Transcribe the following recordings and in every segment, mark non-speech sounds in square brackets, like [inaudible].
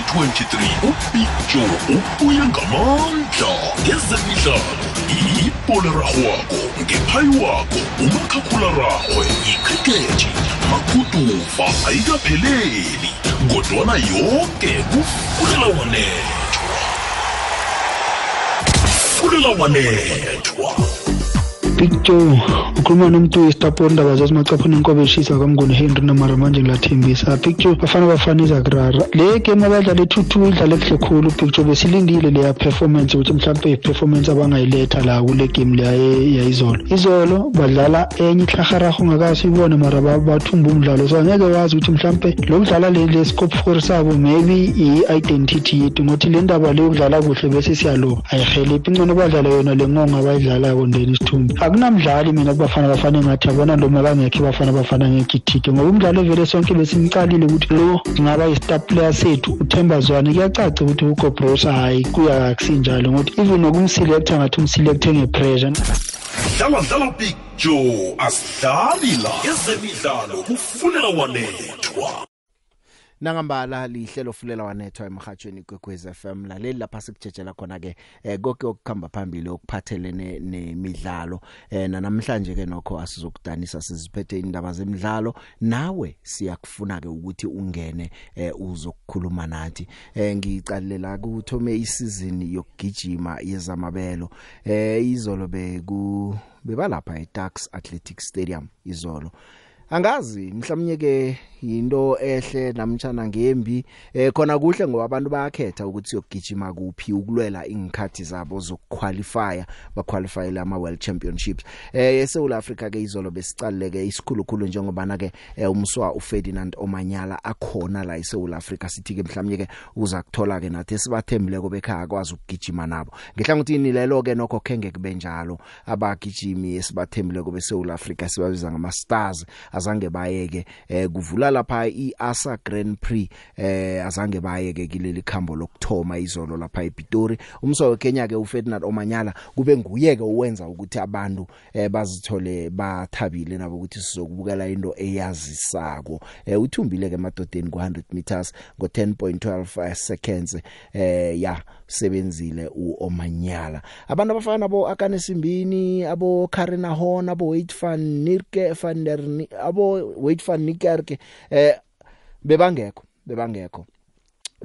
2023. Ubig joe ubuye ngamandla ngezemidlalo ipolerarhwako ngephayi wakho umakhakhula-rarhwe ikhrikethi maguduva ayikapheleli kodwana yoke kufulela wanethwa fulela wanethwa Big Joe ukhuluma nomuntu isitapo indaba zazimacaphuni inkobe eshisa kamnguni Henry namara manje ngilathembisa. Big Joe bafana bafaniza kurara le game abadlala e2-2 idlale kuhle khulu Big Joe besilindile leya performance ukuthi mhlawumbe i-performance abangayiletha la kule game leya yayizolo izolo. Badlala enye ihlaharaho ngakasibone mara bathumba umdlalo. So angeke wazi ukuthi mhlawumbe lo kudlala le scope for sabo maybe i-identity yethu ngothi le ndaba le ukudlala kuhle bese siyaloba ayiheliphi ingcono badlala yona le ngonga abayidlalayo ndeni isithumbe akunamdlali mina kubafana bafana ngathi abona lo makangekho bafana bafana ngegithike ngoba umdlalo vele sonke besimcalile ukuthi lo ngaba yi-star player sethu uthemba zwane. Kuyacaca ukuthi ugobrosa hayi kuya akusinjalo ngokuthi even nokumselekta ngathi umselekte ngepressure. Dlala dlala big joe asidlali la. Ezemidlalo kufunela wanethwa. Nangambala lihlelo fulela wanethwa emhathweni kwekwez FM laleli lapha sikujejela khona ke eh, konke okukhamba phambili okuphathelene nemidlalo. Eh, namhlanje ke nokho asizokudanisa siziphethe indaba zemidlalo. Nawe siyakufuna ke ukuthi ungene eh, uzokukhuluma nathi. Eh, ngicalela kuthome isizini yokugijima yezamabelo. Eh, izolo beku bebalapha eTax Athletic Stadium izolo. Angazi mhlawumnye ke into ehle namtjana ngembi eh khona kuhle ngoba abantu bayakhetha ukuthi yokugijima kuphi ukulwela ingikhathi zabo zokuqualify baqualify ama World Championships. Eh eSouth Africa ke izolo besicaleke isikhulukhulu njengoba na ke eh, umswa uFerdinand Omanyala akhona la eSouth Africa sithi ke mhlawumnye ke uza kuthola ke nathi sibathembile bekhaya akwazi ukugijima nabo. Ngihlangothini lelo ke nokho khenge kube njalo abagijimi esibathembile kube eSouth Africa sibabiza ngama stars azange bayeke eh kuvula lapha iAsa Grand Prix eh azange bayeke kileli khambo lokthoma izolo lapha ePitori. Umso weKenya ke uFerdinand Omanyala kube nguyeke uwenza ukuthi abantu eh bazithole bathabile nabo ukuthi sizokubukela into eyazisako. Eh uthumbile ke emadodeni ku100 meters ngo 10.12 seconds eh ya sebenzile uOmanyala. Abantu abafana nabo akane simbini abo Karina Horn abo Wade van Nierke van der abo Wade van Niekerk eh bebangekho bebangekho.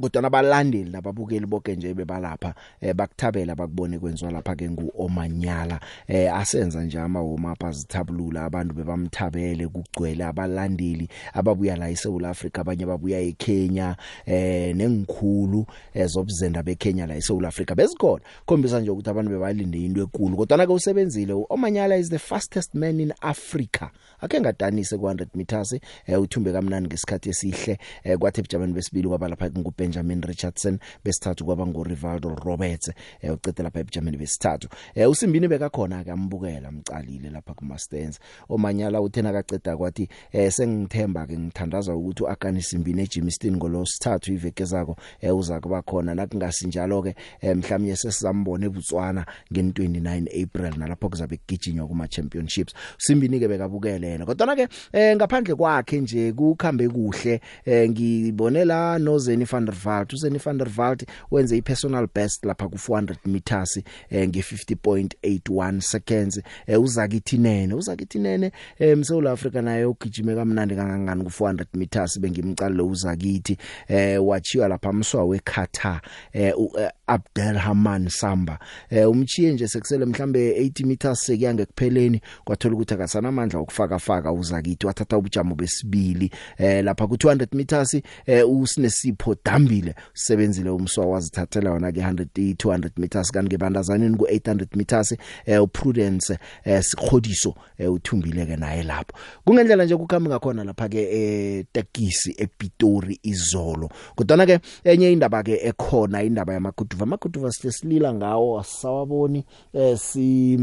Kodwa nabalandeli nababukeli bonke nje bebalapha eh, bakuthabela bakubone kwenziwa lapha ke nguOmanyala. Eh, asenza nje ama warm up azithabulula abantu bebamthabele kugcwele abalandeli ababuya la eSouth Africa abanye babuya eKenya eh nengikhulu ezobuzenda beKenya la eSouth Africa bezikhona. Khombisa nje ukuthi abantu bebalinde into enkulu kodwa na ke usebenzile uOmanyala is the fastest man in Africa. Ake ngadanise ku100 meters eh, uthumbe kamnandi ngesikhathi esihle eh, kwathi ebujameni besibili kwaba lapha ngu Benjamin Richardson besithathu kwaba ngo Rivaldo Roberts eh, ucede lapha ebujameni besithathu. Eh, usimbini bekakhona ke ambukela mcalile lapha ku Masters omanyala uthena kaceda kwathi eh, sengithemba ke ngithandaza ukuthi uakani simbini eJimston ngolosithathu iveke zako eh, uza kuba khona. Nakungasinjalo ke eh, mhlawumnye sesizambona eBotswana nge29 April nalapho kuzabe kugijinywa kuma championships simbini ke bekabukele yena kodwa ke eh, ngaphandle kwakhe nje kukhambe kuhle. Eh, ngibone la noZeni van der Walt uZeni van der Walt wenze ipersonal best lapha ku 400 meters eh, nge 50.81 seconds. Eh, uzakithi nene uzakithi nene eh, mSouth Africa naye ugijime kamnandi kangangani ku 400 meters bengimcala uzakithi eh, wachiwa lapha mswa weKatar eh, uh, Abdelrahman Samba. Eh, umchiye nje sekusele mhlambe 80 meters sekuya ngekupheleni kwathola ukuthi akasana amandla okufaka faka uzakithi wathatha ubujamo besibili. Eh, lapha ku 200 meters eh, usinesipho dambile usebenzile umswa wazithathela yona ke 100 200 meters. Kanti ngebandazaneni ku 800 meters eh, uPrudence eh, sikhodiso eh, uthumbile ke naye lapho. Kungendlela nje kukhamba ngakhona lapha ke eh, tekisi ePitori izolo. Kodwa ke enye indaba ke ekhona indaba yamaguduva. Amaguduva silesilila ngawo asawaboni eh, si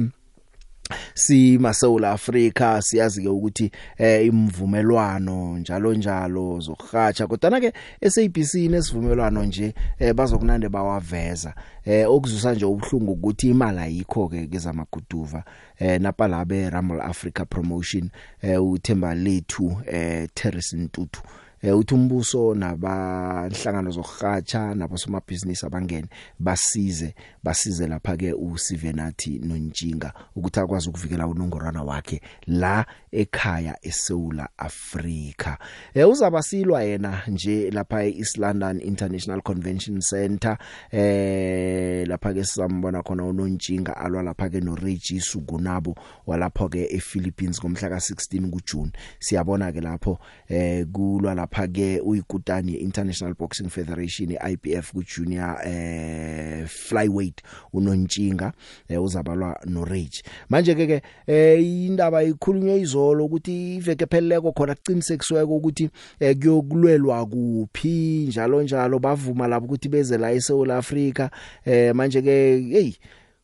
si maSouth Africa siyazi ke ukuthi eh imvumelwano njalo njalo zokuhatsha kodwa ke SABC nesivumelwano nje eh bazokunande bawaveza. Eh okuzusa nje ubhlungu ukuthi imali ayikho ke kezamaguduva eh napa labe Rumble Africa Promotion eh uThemba lethu eh Terrace Ntutu eh uthi umbuso nabahlangano zokuhatsha nabosomabhizinisi abangene basize basize lapha ke uSivenathi noNtshinga ukuthi akwazi ukuvikela unongorwana wakhe. La ekhaya eSouth Africa eh uzabasilwa yena nje lapha eEast London International Convention Center. Eh lapha ke sambona khona uNontshinga alwa lapha ke noReggie Sugunabo walapho ke ePhilippines ngomhla ka16 kuJune. Siyabona ke lapho eh kulwa lapha ke uyikutani International Boxing Federation IBF ku junior eh flyweight uNontshinga eh, uzabalwa noRage manje ke ke eh indaba ikhulunywe izolo ukuthi iveke pheleleko khona kuqinisekisiweko ukuthi eh, kuyokulwelwa kuphi njalo njalo. Bavuma lapho ukuthi beze la eSouth Africa eh manje ke hey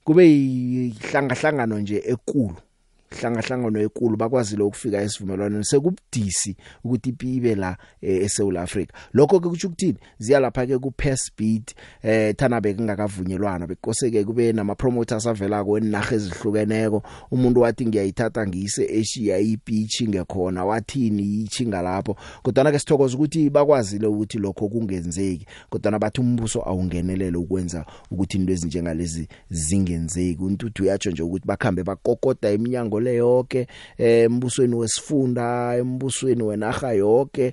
kube ihlanga hlangano nje ekulu. Hlangahlangano ekulu bakwazile ukufika esivumelwaneni. Sekubudisi ukuthi ipibe la eSouth Africa lokho ke kuthi ukuthini? Ziya lapha ke ku pass speed eh thana bekungakavunyelwana. Bekoseke kube nama promoters avela ko enaga ezihlukeneko. Umuntu wathi ngiyayithatha ngiyise eShiya ibeach ngekhona. Wathini ichinga lapho kodwa ke sithokoza ukuthi bakwazile ukuthi lokho kungenzeki. Kodwa bathi umbuso awungenelele ukwenza ukuthi into ezinjengalezi zingenzeki. Untuthu uyatsho nje ukuthi bakhambe bakokoda eminyango le yonke embusweni wesifunda embusweni wenaga yonke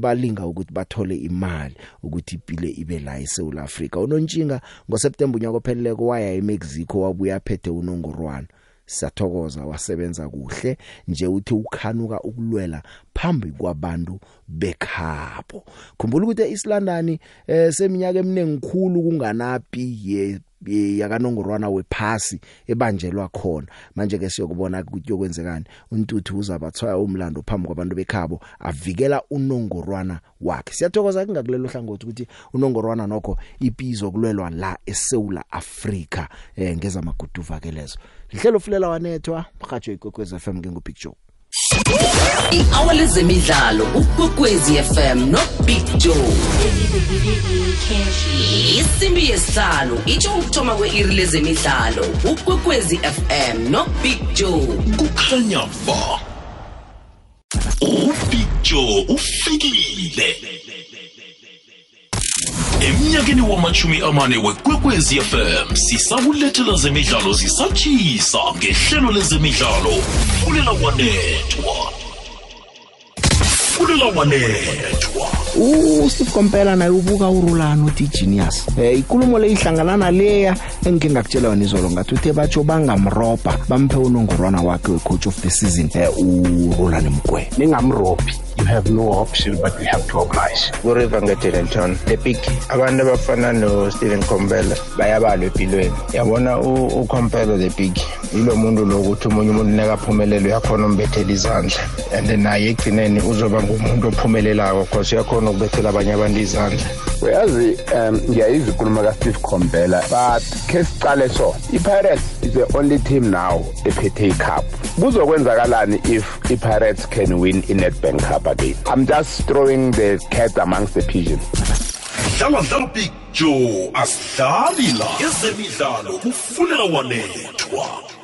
balinga ukuthi bathole imali ukuthi ipile ibe la eSouth Africa uNontshinga ngoSeptember unyaka opheleleko waya eMexico wabuya phethe unongorwana. Siyathokoza wasebenza kuhle nje uthi ukhanuka ukulwela phambi kwabantu bekhabo. Khumbula ukuthi eEast London eh seminyaka eminingi khulu kunganapi ye yakanongorwana wephasi ebanjelwa khona. Manje ke siyokubona ukuthi yokwenzekani untuthu uzabathwaya umlando phambi kwabantu bekhabo avikela unongorwana wakhe. Siyathokoza kungakulelo hlangothi ukuthi unongorwana nokho ipizo kulwelwa la eSouth Africa eh ngeza maguduva ke lezo. Lihlelo fulela wanethwa mhajo ikokwez FM ngengupicture ihour lezemidlalo ukwekwezi FM no Big Joe. Isimbi yesihlalo itsho ukuthoma kwe-iri lezemidlalo ukwekwezi FM no Big Joe. Kukhanya ba? Upicture ufikile. Emnyakeni wamachumi amane wekwekwezi fm sisakulethela zemidlalo zisatshisa ngehlelo lezemidlalo. Fulela wanethwa fulela wanethwa uSteve Kompela naye ubuka urulana uthi genius. Eh ikulumo le ihlanganana leya engike ngakutshela yona izolo ngathi uthe batsho bangamropa bamphe unongorwana wakhe wecoach of the season eh urulana mgwe. Ningamrophi you have no option but you have to oblige. Kuriva ngedenelton the big abantu abafana no-stephen compela bayabalwa empilweni. Yabona ucompela the big yilo muntu lokuthi omunye umuntu nekaphumelele uyakhona umbethela izandla. And naye ekugcineni uzoba ngumuntu ophumelelayo cause uyakhona ukubethela abanye abantu izandla. Uyazi um ngiyayiza ikhuluma kasteve compela but khe sicale so i-pirates is the only team now ephethe icup. Kuzokwenzakalani if i-pirates can win i-netbank cup again? I'm just throwing the cat amongst the pigeons. Dlala picture asidlali la. Ezemidlalo kufulela wanethwa.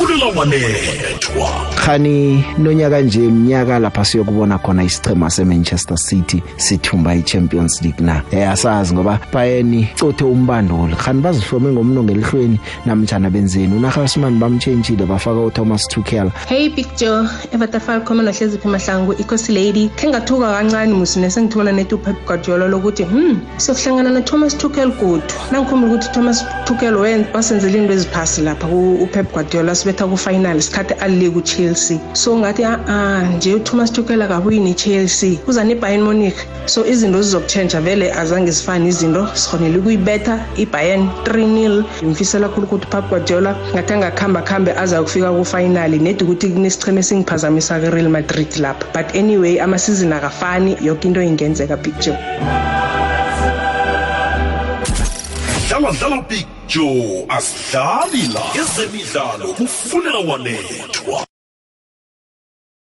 Fulela wanethwa khani nonyaka nje iminyaka lapha siyokubona khona isichema seManchester City sithumba iChampions League na. Eh asazi ngoba Bayern cothe umbandoli khani bazihlome ngomnongo elihlweni namtjana benzeni. uNagelsmann bamchangile bafaka uThomas Tuchel. Hey Big Joe Everton Falcon nohlezi phi mahlangu iCoast Lady. Ke ngathuka kancane musi nesengithola netu Pep Guardiola lokuthi hmm sokuhlangana noThomas Tuchel kudu nangikhumbula ukuthi Thomas Tuchel wasenzela into eziphasi lapha uPep Guardiola sibetha ku final isikhathi ali ku Chelsea. So ngathi ah nje uThomas Tuchel akabuyini Chelsea? Uza neBayern Munich. So izinto zizokuchange vele azange sifane izinto. Sikhonele ukuyibetha iBayern 3-0 ngimfisela kakhulu ukuthi Pep Guardiola ngathi angakhamba khambe aza kufika ku final nedi ukuthi kunesicheme singiphazamisa ke Real Madrid lapha. But anyway ama season akafani. Yonke into ingenzeka picture dlala dlala picture asidlali la ezemidlalo kufulela wanethwa.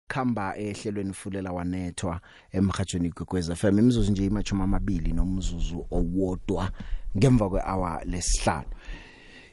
Khamba ehlelweni fulela wanethwa emhathweni kwekweza FM imizuzu nje imachuma amabili nomzuzu owodwa ngemva kwehour lesihlanu.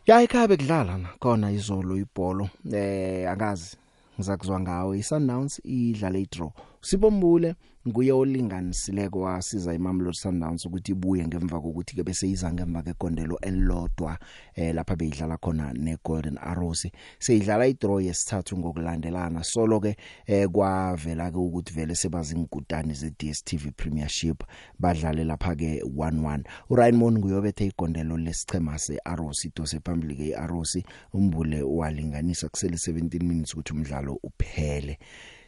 Ya ekhaya bekudlala khona izolo ibhola eh akazi ngizakuzwa ngawe iSundowns idlala idraw. Sibombule nguye olinganisileko wasiza iMamelodi Sundowns ukuthi ibuye ngemva kokuthi ke bese iza ngemva kegondelo elilodwa eh lapha beyidlala khona neGolden Arrows. Seyidlala idraw yesithathu ngokulandelana. Solo ke eh kwavela ke ukuthi vele sebazingudani ze DStv Premiership badlale lapha ke 1-1 uRaymond nguyobethe igondelo lesichema seArrows idose phambili ke iArrows umbule walinganisa kusele 17 minutes ukuthi umdlalo uphele.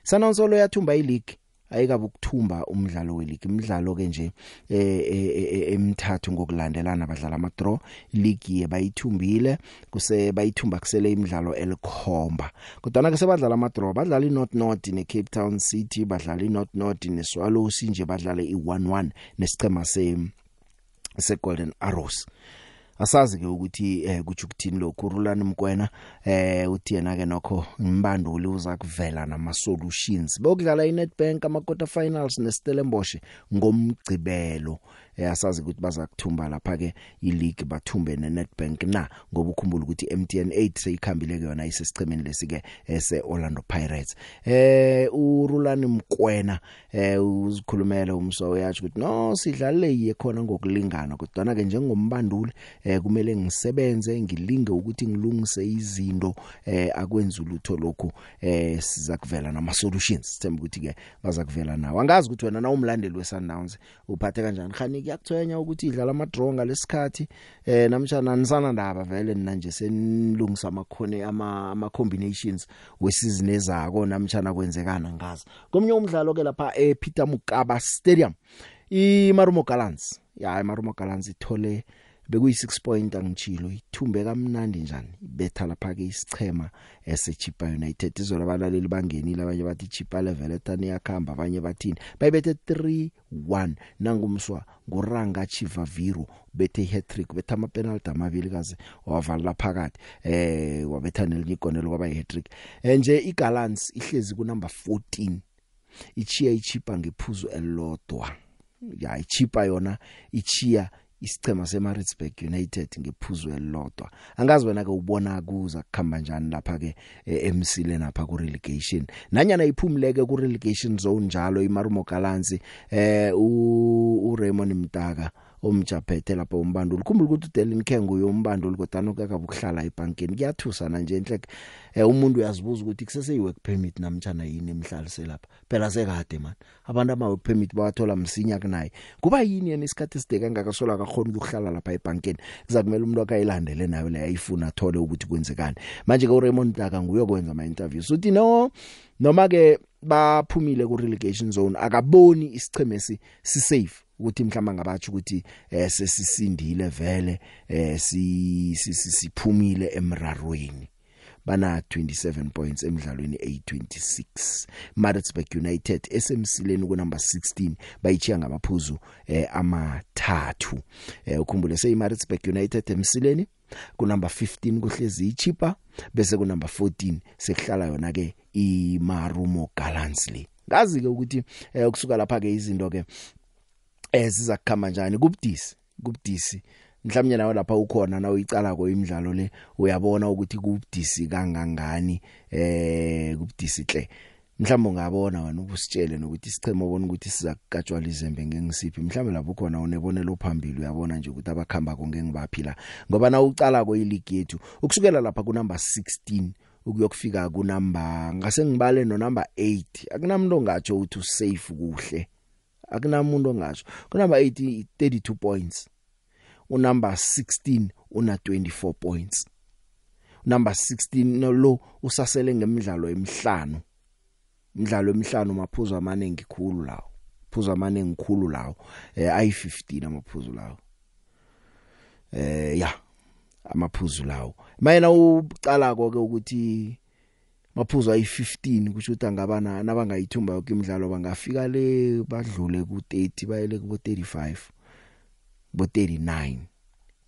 Sanonsolo yathumba ileague. Ayikabe ukuthumba umdlalo weleague. Imidlalo ke nje eh emithathu ngokulandelana badlala ama draw league bayithumbile kuse bayithumba kusele imidlalo elikhomba. Kodwa ke sebadlala ama draw badlala iNorth North ne Cape Town City badlala iNorth North ne Swallows nje badlala i11 nesicema se se Golden Arrows. Asazi ke ukuthi eh kuthi ukuthini lokhu? Rulani Mkwena eh uthi yena ke nokho imbanduli uza kuvela nama solutions bokudlala iNetbank ama quarter finals neStellenbosch ngomgcibelo eh asazi ukuthi baza kuthumba lapha ke ileague bathumbe neNetbank na ngoba ukhumbula ukuthi MTN 8 seyikhambile ke yona isesicemeni lesike ese Orlando Pirates. Eh uRulani Mkwena eh uzikhulumela umso yathi ukuthi no sidlale yiye khona ngokulingana kodwa ke njengombanduli eh kumele ngisebenze ngilinge ukuthi ngilungise izinto eh akwenza ulutho lokhu eh siza kuvela nama solutions sithemba ukuthi ke baza kuvela nawo. Angazi ukuthi wena na umlandeli weSundowns uphathe kanjani? Khani kuyakuthwenya ukuthi idlala ama draw ngalesikhathi eh namtjana nisana ndaba vele nina nje senilungisa amakhone ama ama combinations wesizini ezako namtjana kwenzekana ngazi komnye umdlalo ke lapha ePeter Mokaba Stadium iMarumo Gallants ya iMarumo Gallants ithole bekuyi 6 point angitshilo ithumbe kamnandi njani? Ibetha lapha ke isichema eseChipa United. Izolo abalaleli bangenile abanye bathi Chipa level etani yakhamba abanye bathini? Bayibethe 3-1 nangumswa nguranga Chivaviro bethe hat-trick betha ama penalty amabili kaze wavala phakathi eh wabetha nelinye igonelo kwaba hat-trick nje iGallants ihlezi ku number 14 ichiya ichipa ngephuzu elilodwa. Ya ichipa yona ichiya isichema seMaritzburg United ngephuzu elilodwa. Angazi wena ke ubona kuza kukhamba njani lapha ke eMsile napha ku relegation nanyana iphumuleke ku relegation zone njalo iMarumo Gallants eh u Raymond Mtaka omjaphethe lapha umbanduli. Khumbula ukuthi uDelin Khengo uyombanduli kodwa nokakabe ukuhlala ebankeni kuyathusana nje enhle eh umuntu uyazibuza ukuthi kusese i work permit namtjana yini emhlalise lapha phela sekade man. Abantu ama work permit bawathola msinya kunaye. Kuba yini yena isikhathi eside kangaka sola akakhona ukuhlala lapha ebankeni kuzakumela umuntu akayilandele nayo le ayifuna athole ukuthi kwenzekani. Manje ke uRaymond Daka nguye kwenza ama interviews uthi no noma ke baphumile ku relegation zone akaboni isichemesi si safe ukuthi mhlamba ngabathi ukuthi eh sesisindile vele eh si siphumile emrarweni. Bana 27 points emidlalweni A26 Maritzburg United esemsileni ku number 16 bayichiya ngamaphuzu eh amathathu. Eh ukhumbule sey Maritzburg United emsileni ku number 15 kuhlezi ichipa bese ku number 14 sekuhlala yona ke iMarumo Gallants le ngazi ke ukuthi eh, kusuka lapha ke izinto ke eziza kukhamba njani? Kubudisi kubudisi. Mhlawumnye nawe lapha ukhona na uyicala ko imidlalo le uyabona ukuthi kubudisi kangangani? Eh kubudisi hle mhlawumbe ungabona wena ubusitshele nokuthi isicheme ubona ukuthi siza kukatshwa izembe ngengisiphi. Mhlawumbe lapho khona unebonelo phambili uyabona nje ukuthi abakhamba konke ngibaphila ngoba na ucala ko ileague yethu ukusukela lapha ku number 16 ukuyokufika ku number ngase ngibale no number 8 akunamuntu ongatsho ukuthi usafe kuhle. Akunamuntu ongatsho ku number 8 32 points unumber 16 una 24 points number 16 no lo usasele ngemidlalo emihlanu imidlalo emihlanu maphuzu amaningi khulu lawo phuzu amaningi khulu lawo eh ayi 15 amaphuzu lawo eh ya amaphuzu lawo. Mayena ucala konke ukuthi maphuzu ayi 15 kusho ukuthi angabana nabangayithumba yonke imidlalo bangafika le badlule ku 30 bayele ku 35 bo 39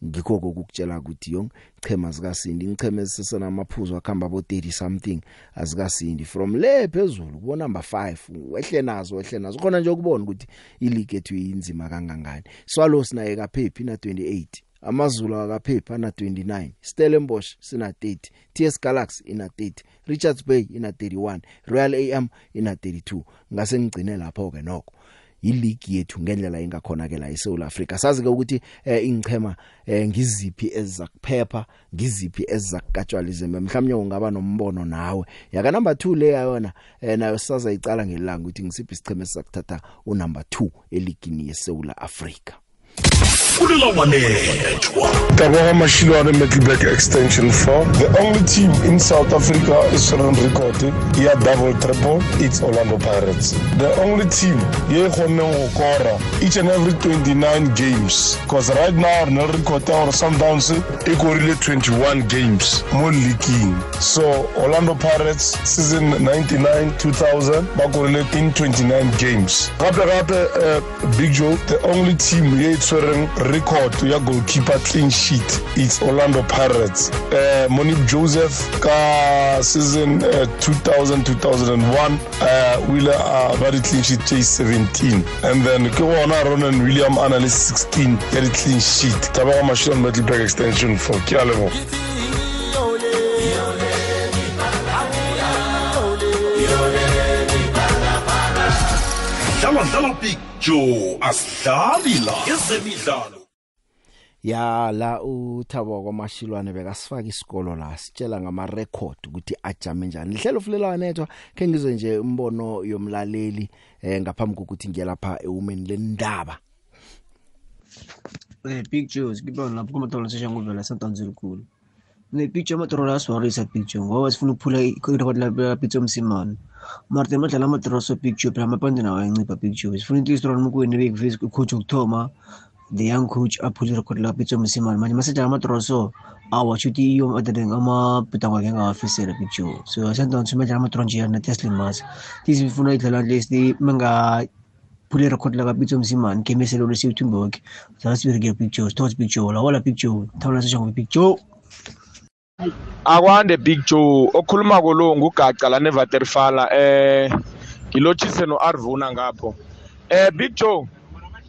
ngikho kokukutshela ukuthi yong chema zikasindi ngicheme sesena amaphuzu akhamba bo 30 something azikasindi. From le phezulu kubo number 5 wehle nazo wehle nazo. Khona nje ukubona ukuthi ileague ethu inzima kangangani. Swallows naye kaphephi na 28 amazulu akaphepha ana 29 Stellenbosch sina 30 TS Galaxy ina 30 Richards Bay ina 31 Royal AM ina 32 ngase ngicine lapho ke nokho. Ileague yethu ngendlela engakhona ke la eSouth Africa sazi ke ukuthi eh, ingchema eh, ngiziphi ezizakuphepha ngiziphi ezizakukatshwalizeme mhlawumnye ungaba nombono nawe. Yaka number 2 le yona eh, nayo saza icala ngelanga ukuthi ngisiphi isicheme esizakuthatha unumber 2 eligini yeSouth Africa Taboga Mashilwane Metalback Extension 4. The only team in South Africa is Sharon Record. Yeah, double triple. It's Orlando Pirates. The only team ye go kora each and every 29 games. Because right now no record or Sundowns e korile 21 games mo leaguing. So Orlando Pirates season 99 2000 ba korile in 29 games. Gape gape uh, Big Joe the only team ye tshwereng record ya goalkeeper clean sheet. It's Orlando Pirates. Uh, Monique Joseph ka season uh, 2000 2001 uh, wile uh, ba di clean sheet tse 17 and then ke gona Ronan William ana le 16 ya di clean sheet. Taba ga machine metal back extension for ke a leboga dlala dlala picture asidlali la ezemidlalo. Ya la uthabo kwamashilwane bekasifaka isikolo la sitshela ngama record ukuthi ajame njani. Lihlelo fulela wanethwa ke ngizwe nje umbono yomlaleli eh ngaphambi kokuthi ngiyelapha ewomeni lendaba. Eh pictures kibona lapho kuma dola sesha nguvela santanzi likhulu. Ne picture amatoro la swarisa picture. Ngoba sifuna ukuphula irecord la picture msimani marte madlala amatoro so picture phela amapande nawo ayancipha picture. Sifuna into istrong mukweni bekuvisa coach ukuthoma the young coach aphule record la picture msimani manje masedlala amatoro so awa chuti iyo adeleng amapita kwakhe angawafisela picture. So santanzi madlala amatoro nje na teslim mas tisifuna idlala at least menga phule record la ka pitso msimane ke meselo le se tumboke sa se bereke picture stores picture la wala picture. Thawula se shango picture. Akwande big joe okhuluma lo ngugaca la nevaterfala eh ngilotshise no-arvuna ngapho. Eh big joe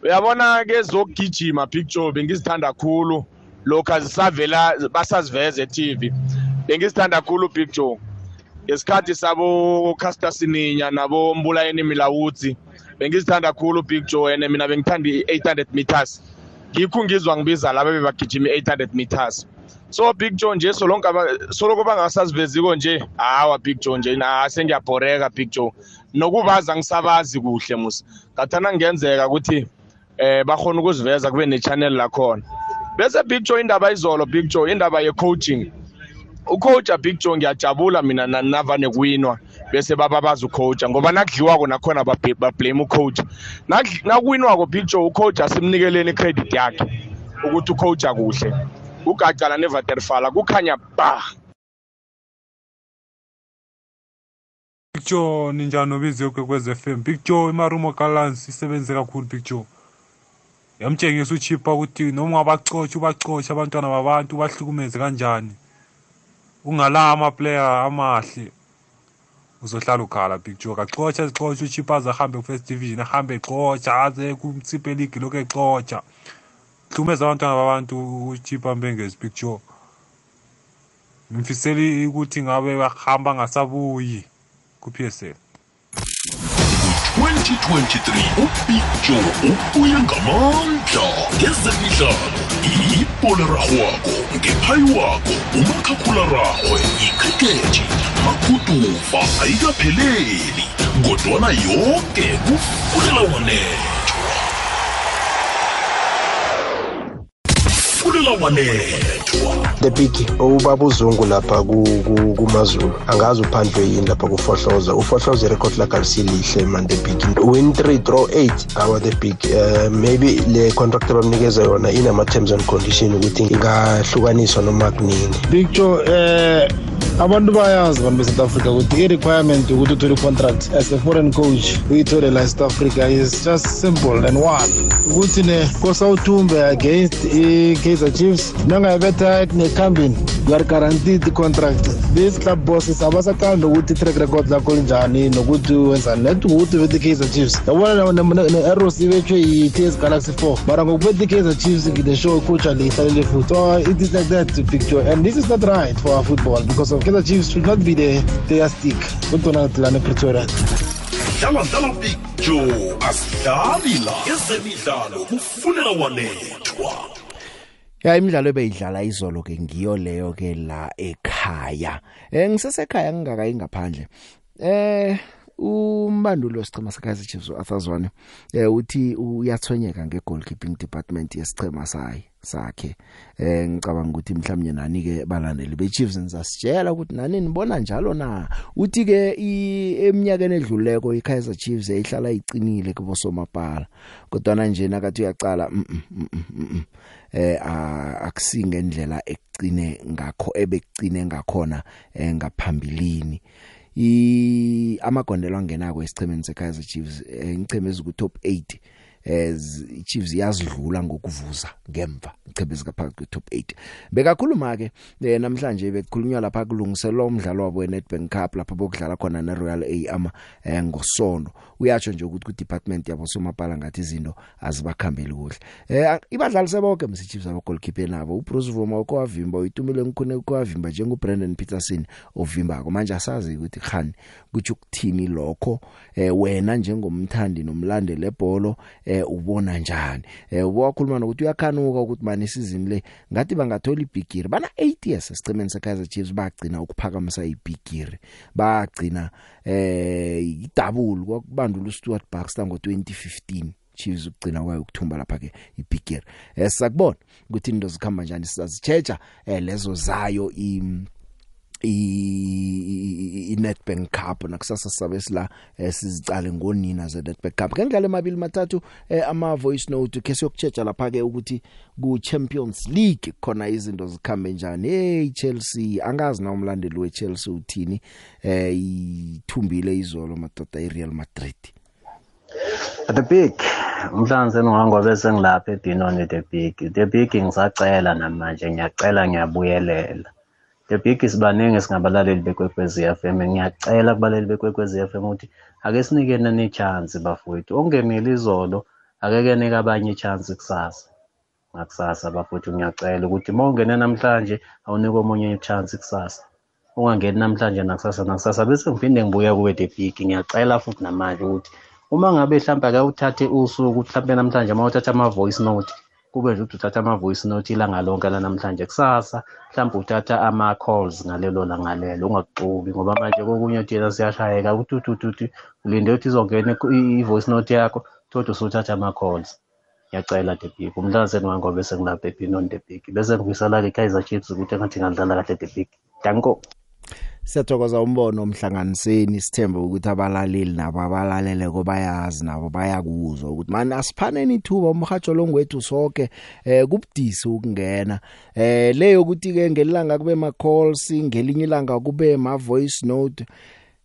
uyabona ke zokugijima big joe bengizithanda khulu lokhu azisavela basaziveza e-tv bengizithanda khulu big joe. Ngesikhathi sabo caster sininya nabo mbulayeni milawudzi bengizithanda khulu big joe and mina bengithanda i-800 meters. Ngikho ngizwa ngibiza laba bebagijima i-800 meters. So big joe nje solonke soloko bangasaziveziko nje hawa big joe nje na sengiyabhoreka big joe nokubaza ngisabazi kuhle musa. Ngathana ngenzeka ukuthi eh bakhona ukuziveza kube ne-channel lakhona. Bese big joe indaba izolo big joe indaba ye-coaching. Ucoacha big joe ngiyajabula mina navane kuwinwa. Bese bababaza ucoacha ngoba nakudliwako nakhona bablame ucoach nakuwinwako big joe ucoach asimnikeleni icredit yakhe ukuthi ucoacha kuhle. Ugacala nevaterfala kukhanya ba. Picture ninjani obiziwe kwekwez FM picture imarumo kalance isebenze kakhulu picture yamtshengisa uchipa ukuthi noma ungabacotsha ubacotsha abantwana babantu bahlukumeze kanjani? Ungala amaplayer amahle uzohlala ukhala picture kaxotsha zixotsha uchipa aze ahambe ku-first division ahambe exotsha aze kumtsipe league lokhu exotsha. Hlumeza abantwana babantu uchipa mbengezi picture ngimfiseli ukuthi ngabe bahamba ngasabuyi ku-PSL 2023 ubig joe ubuye ngamandla ngezemidlalo. Ipolerarhwako ngephayiwako umakhakhula-rarhwe ikhrikethi maguduva ayikapheleli kodwana yonke kufulela wanethwa fulela wanethwa the big ubaba uzungu lapha ku- ku- kumazulu. Angazi uphandlwe yini lapha kufohloza. Ufohloza irecord lakhe alisilihle man the big. Win 3 draw 8 awa the big. Uh, maybe le contract abamnikeza yona inama-terms and condition ukuthi ingahlukaniswa noma kunini. Picture eh abantu bayazi abantu be-south africa ukuthi i-requirement ukuthi uthole i-contract as a foreign coach uyithole la e-south africa is just simple and one. Ukuthi ne kosa uthumbe against i-kaizer chiefs nangayibetha nekhambini you are guaranteed i-contract these club bosses abasathanda ukuthi i-track record lakho linjani nokuthi wenzani net ukuthi ubethe i-kaizer chiefs. Yabona ne-arrows ibethwe yi-ts galaxy four mara ngokubetha i-kaizer chiefs ngide show ikhutshwa le ihlalele futhi. So it is like that picture. And this is not right for our football because of kaizer chiefs should not be the player stick kudonald lana epretoria dlala dlala picture. Asidlali la. Ezemidlalo kufunela wanethwa. Ya imidlalo ebeyidlala izolo ke ngiyo leyo ke la ekhaya. Eh ngisesekhaya ngingakayi ngaphandle. Eh umbandulo wesichema seKaizer Chiefs uArthur Zwane eh uthi uyathonyeka ngegoalkeeping department yesichema sayi sakhe. Eh ngicabanga ukuthi mhlawumnye nani ke balandeli beChiefs nizasitshela ukuthi nani nibona njalo na? Uthi ke eminyakeni edluleko iKaizer Chiefs eyihlala icinile kubo somapala kodwa nje nakathi uyaqala eh akusinge indlela ekucine ngakho ebekucine ngakhona ngaphambilini. I amagondelo angenako esichemeni seKaizer Chiefs ngicheme eziku top 8 as iChiefs yazidlula ngokuvuza ngemva ichebezi kaphakathi kwe top 8 bekakhuluma ke namhlanje bekukhulunywa lapha kulungiselwa umdlalo wabo weNedbank Cup lapha bokudlala khona neRoyal AM eh, ngosondo. Uyatsho nje ukuthi ku department yabo somapala ngathi izinto azibakhambeli kuhle. Eh ibadlali sebonke msiChiefs aba goalkeeper nabo. uBruce Vuma okwavimba uyitumile ngikhune okwavimba njengoBrandon Peterson ovimbako. Manje asazi ukuthi khani kuthi ukuthini lokho. Eh wena njengomthandi nomlandeli lebhola eh ubona njani? Eh ubakhuluma nokuthi uyakhanuka ukuthi manje isizini le ngathi bangathola ibigiri bana 8 years esicemeni seKaizer Chiefs bagcina ukuphakamisa ibigiri bagcina eh idouble kwakubandula uStuart Baxter ngo2015 Chiefs ukugcina kwayo ukuthumba lapha ke ibigiri esakubona ukuthi into zikhamba njani sizazichecha eh lezo zayo i i Nedbank Cup. Nakusasa sabe sila eh, sizicale ngonina ze Nedbank Cup. Ngengale mabili mathathu eh, ama voice note ke siyokuchecha lapha ke ukuthi ku Champions League khona izinto zikhambe njani. Hey Chelsea angazi na umlandeli we Chelsea uthini eh ithumbile izolo madoda iReal Madrid? The big umhlanze nongangobe sengilapha eDinoni the big. The big ngisacela namanje ngiyacela ngiyabuyelela. The big sibaningi singabalaleli bekwekwezi FM ngiyacela kubaleli bekwekwezi FM ukuthi ake sinikene ni chance bafowethu. Ongenile izolo akeke nika abanye chance kusasa. Ngakusasa bafowethu ngiyacela ukuthi mawungene namhlanje awunikwe omunye chance kusasa. Ungangeni namhlanje nakusasa nakusasa bese ngiphinde ngibuya kuwe the big ngiyacela futhi namanje ukuthi uma ngabe mhlawumbe ake uthathe usuku mhlawumbe namhlanje uma uthatha ama voice note kube nje ukuthi uthatha ama voice note ilanga lonke la namhlanje kusasa mhlawumbe uthatha ama calls ngalelo langa lelo ungaxubi ngoba manje kokunye uthi yena siyashayeka ukuthi uthi uthi ulinde ukuthi izongena i voice note yakho kodwa usuthatha ama calls ngiyacela the big umhlanzeni wangobe sengilapha epinon the big bese ngibisala ke Kaizer Chiefs ukuthi engathi ngadlala kahle the big. Danko. Siyathokoza umbono omhlanganiseni sithemba ukuthi abalaleli nabo abalalele kobayazi nabo bayakuzwa ukuthi manje asiphaneni ithuba umhajo longwethu sonke eh kubudisi ukungena. Eh leyo ukuthi ke ngelanga kube ma calls ngelinye ilanga kube ma voice note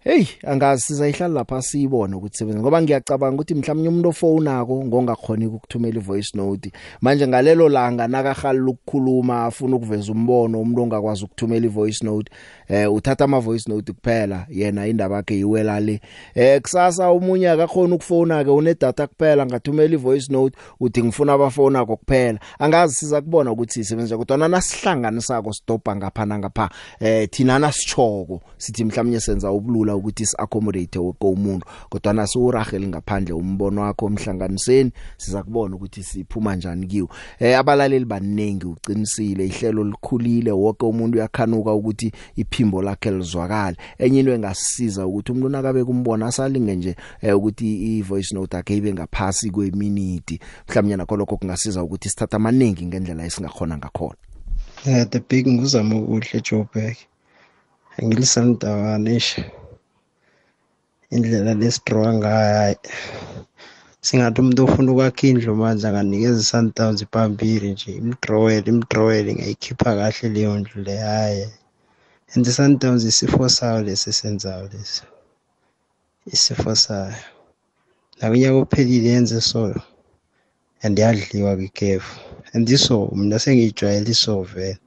Hey angazi sizayihlala lapha siyibone ukuthi sebenza ngoba ngiyacabanga ukuthi mhlawumnye umuntu ofonako ngongakhoni ukuthumela ivoice note. Manje ngalelo langa nakahala ukukhuluma afuna ukuveza umbono umuntu ongakwazi ukuthumela ivoice note eh uthatha ama voice note kuphela yena indaba yakhe iwela le. Eh kusasa umunye akakhona ukufona ke une data kuphela ngathumela ivoice note uthi ngifuna abafona kuphela. Angazi siza kubona ukuthi sisebenza kodwa nasihlanganisako stoppa ngapha ngapha eh thina nasichoko sithi mhlawumnye senza ubulula ukuthi si accommodate wonke umuntu. Kodwa nasiurageli ngaphandle umbono wakho omhlanganiseni siza kubona ukuthi siphuma njani kiwo. Eh abalaleli baningi uqinisile ihlelo likhulile wonke umuntu uyakhanuka ukuthi iphimbo lakhe lizwakala enye into engasisiza ukuthi umuntu nakabe kumbona asalinge nje eh, ukuthi i voice note akhe ibe ngaphasi kweminute mhlawumnye nakho lokho kungasiza ukuthi sithatha amaningi ngendlela esingakhona ngakhona. Eh the big nguzama ukuhle Joburg ngilisandawana ish indlela lesidraw ngayo singathi umuntu ofuna ukwakha indlu manje akanikeza i-sundowns iphambili nje. Imdrawele imdrawele ngayikhipha kahle leyo ndlu le hayi. And i-sundowns isifo sayo lesi esenzayo lesi isifo sayo nakunyaka ophelile yenze so and yadliwa kwikhefu and iso mina sengiyijwayele iso vele